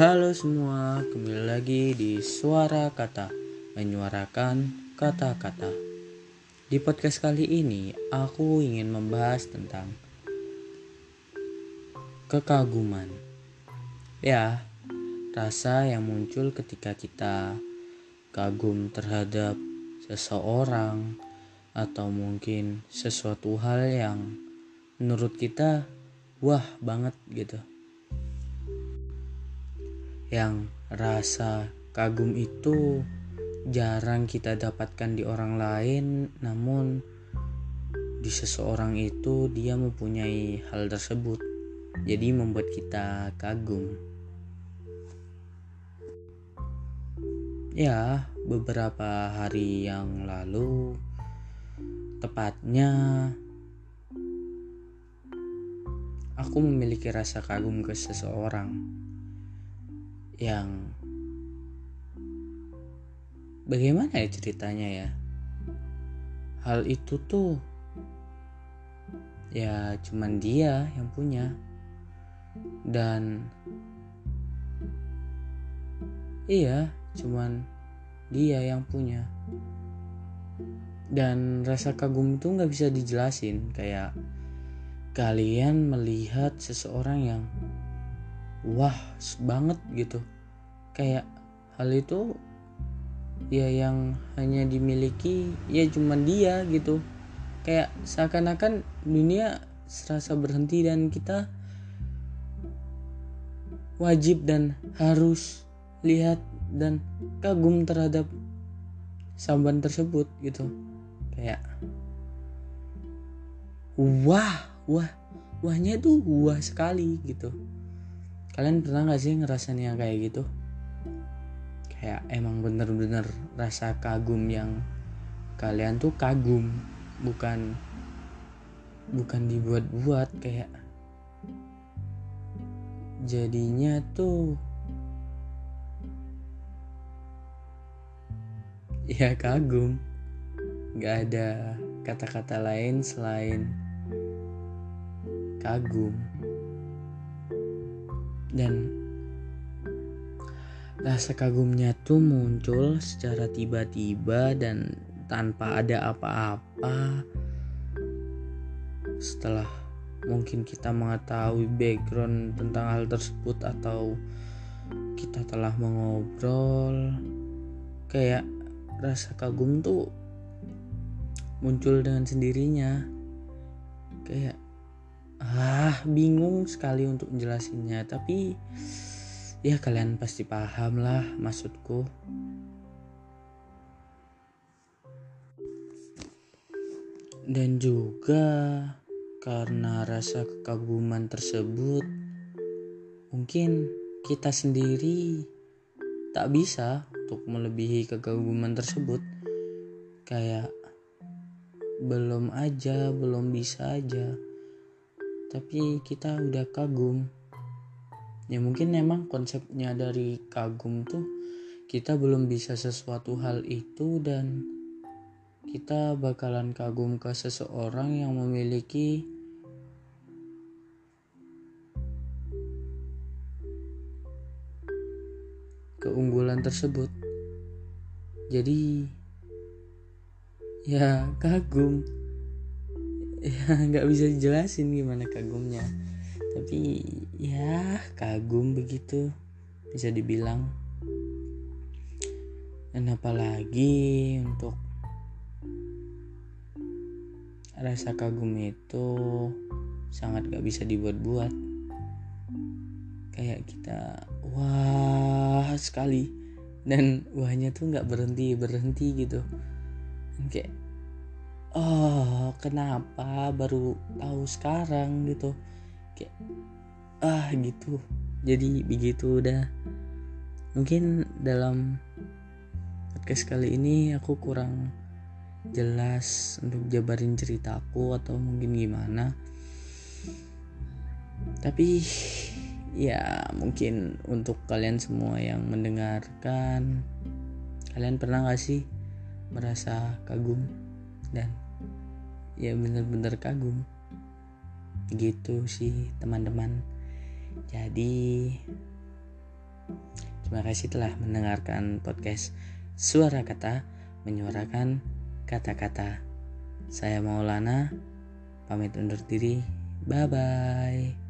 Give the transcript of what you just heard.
Halo semua, kembali lagi di Suara Kata, menyuarakan kata-kata. Di podcast kali ini, aku ingin membahas tentang kekaguman. Ya, rasa yang muncul ketika kita kagum terhadap seseorang atau mungkin sesuatu hal yang menurut kita wah banget gitu yang rasa kagum itu jarang kita dapatkan di orang lain namun di seseorang itu dia mempunyai hal tersebut. Jadi membuat kita kagum. Ya beberapa hari yang lalu tepatnya aku memiliki rasa kagum ke seseorang yang bagaimana ya ceritanya ya? Hal itu tuh ya cuman dia yang punya. Dan iya cuman dia yang punya. Dan rasa kagum itu nggak bisa dijelasin. Kayak kalian melihat seseorang yang wah banget gitu. Kayak hal itu ya yang hanya dimiliki ya cuma dia gitu. Kayak seakan-akan dunia serasa berhenti dan kita wajib dan harus lihat dan kagum terhadap samban tersebut gitu. Kayak wah wah wahnya tuh wah sekali gitu kalian pernah gak sih ngerasain yang kayak gitu? Kayak emang bener-bener rasa kagum yang kalian tuh kagum bukan bukan dibuat-buat kayak jadinya tuh ya kagum. Nggak ada kata-kata lain selain kagum dan rasa kagumnya tuh muncul secara tiba-tiba dan tanpa ada apa-apa. Setelah mungkin kita mengetahui background tentang hal tersebut atau kita telah mengobrol kayak rasa kagum tuh muncul dengan sendirinya. Kayak ah bingung sekali untuk menjelasinnya tapi ya kalian pasti paham lah maksudku. Dan juga karena rasa kekaguman tersebut mungkin kita sendiri tak bisa untuk melebihi kekaguman tersebut. Kayak belum aja belum bisa aja tapi kita udah kagum. Ya mungkin memang konsepnya dari kagum tuh kita belum bisa sesuatu hal itu dan kita bakalan kagum ke seseorang yang memiliki keunggulan tersebut. Jadi ya kagum ya nggak bisa dijelasin gimana kagumnya. Tapi ya kagum begitu bisa dibilang. Dan apalagi untuk rasa kagum itu sangat gak bisa dibuat-buat. Kayak kita wah sekali. Dan wahnya tuh nggak berhenti berhenti gitu kayak oh kenapa baru tahu sekarang gitu? Kayak ah gitu. Jadi begitu udah. Mungkin dalam podcast kali ini aku kurang jelas untuk jabarin ceritaku atau mungkin gimana. Tapi ya mungkin untuk kalian semua yang mendengarkan kalian pernah gak sih merasa kagum dan ya bener-bener kagum gitu sih teman-teman jadi Terima kasih telah mendengarkan podcast Suara Kata menyuarakan kata-kata. Saya Maulana, pamit undur diri. Bye bye.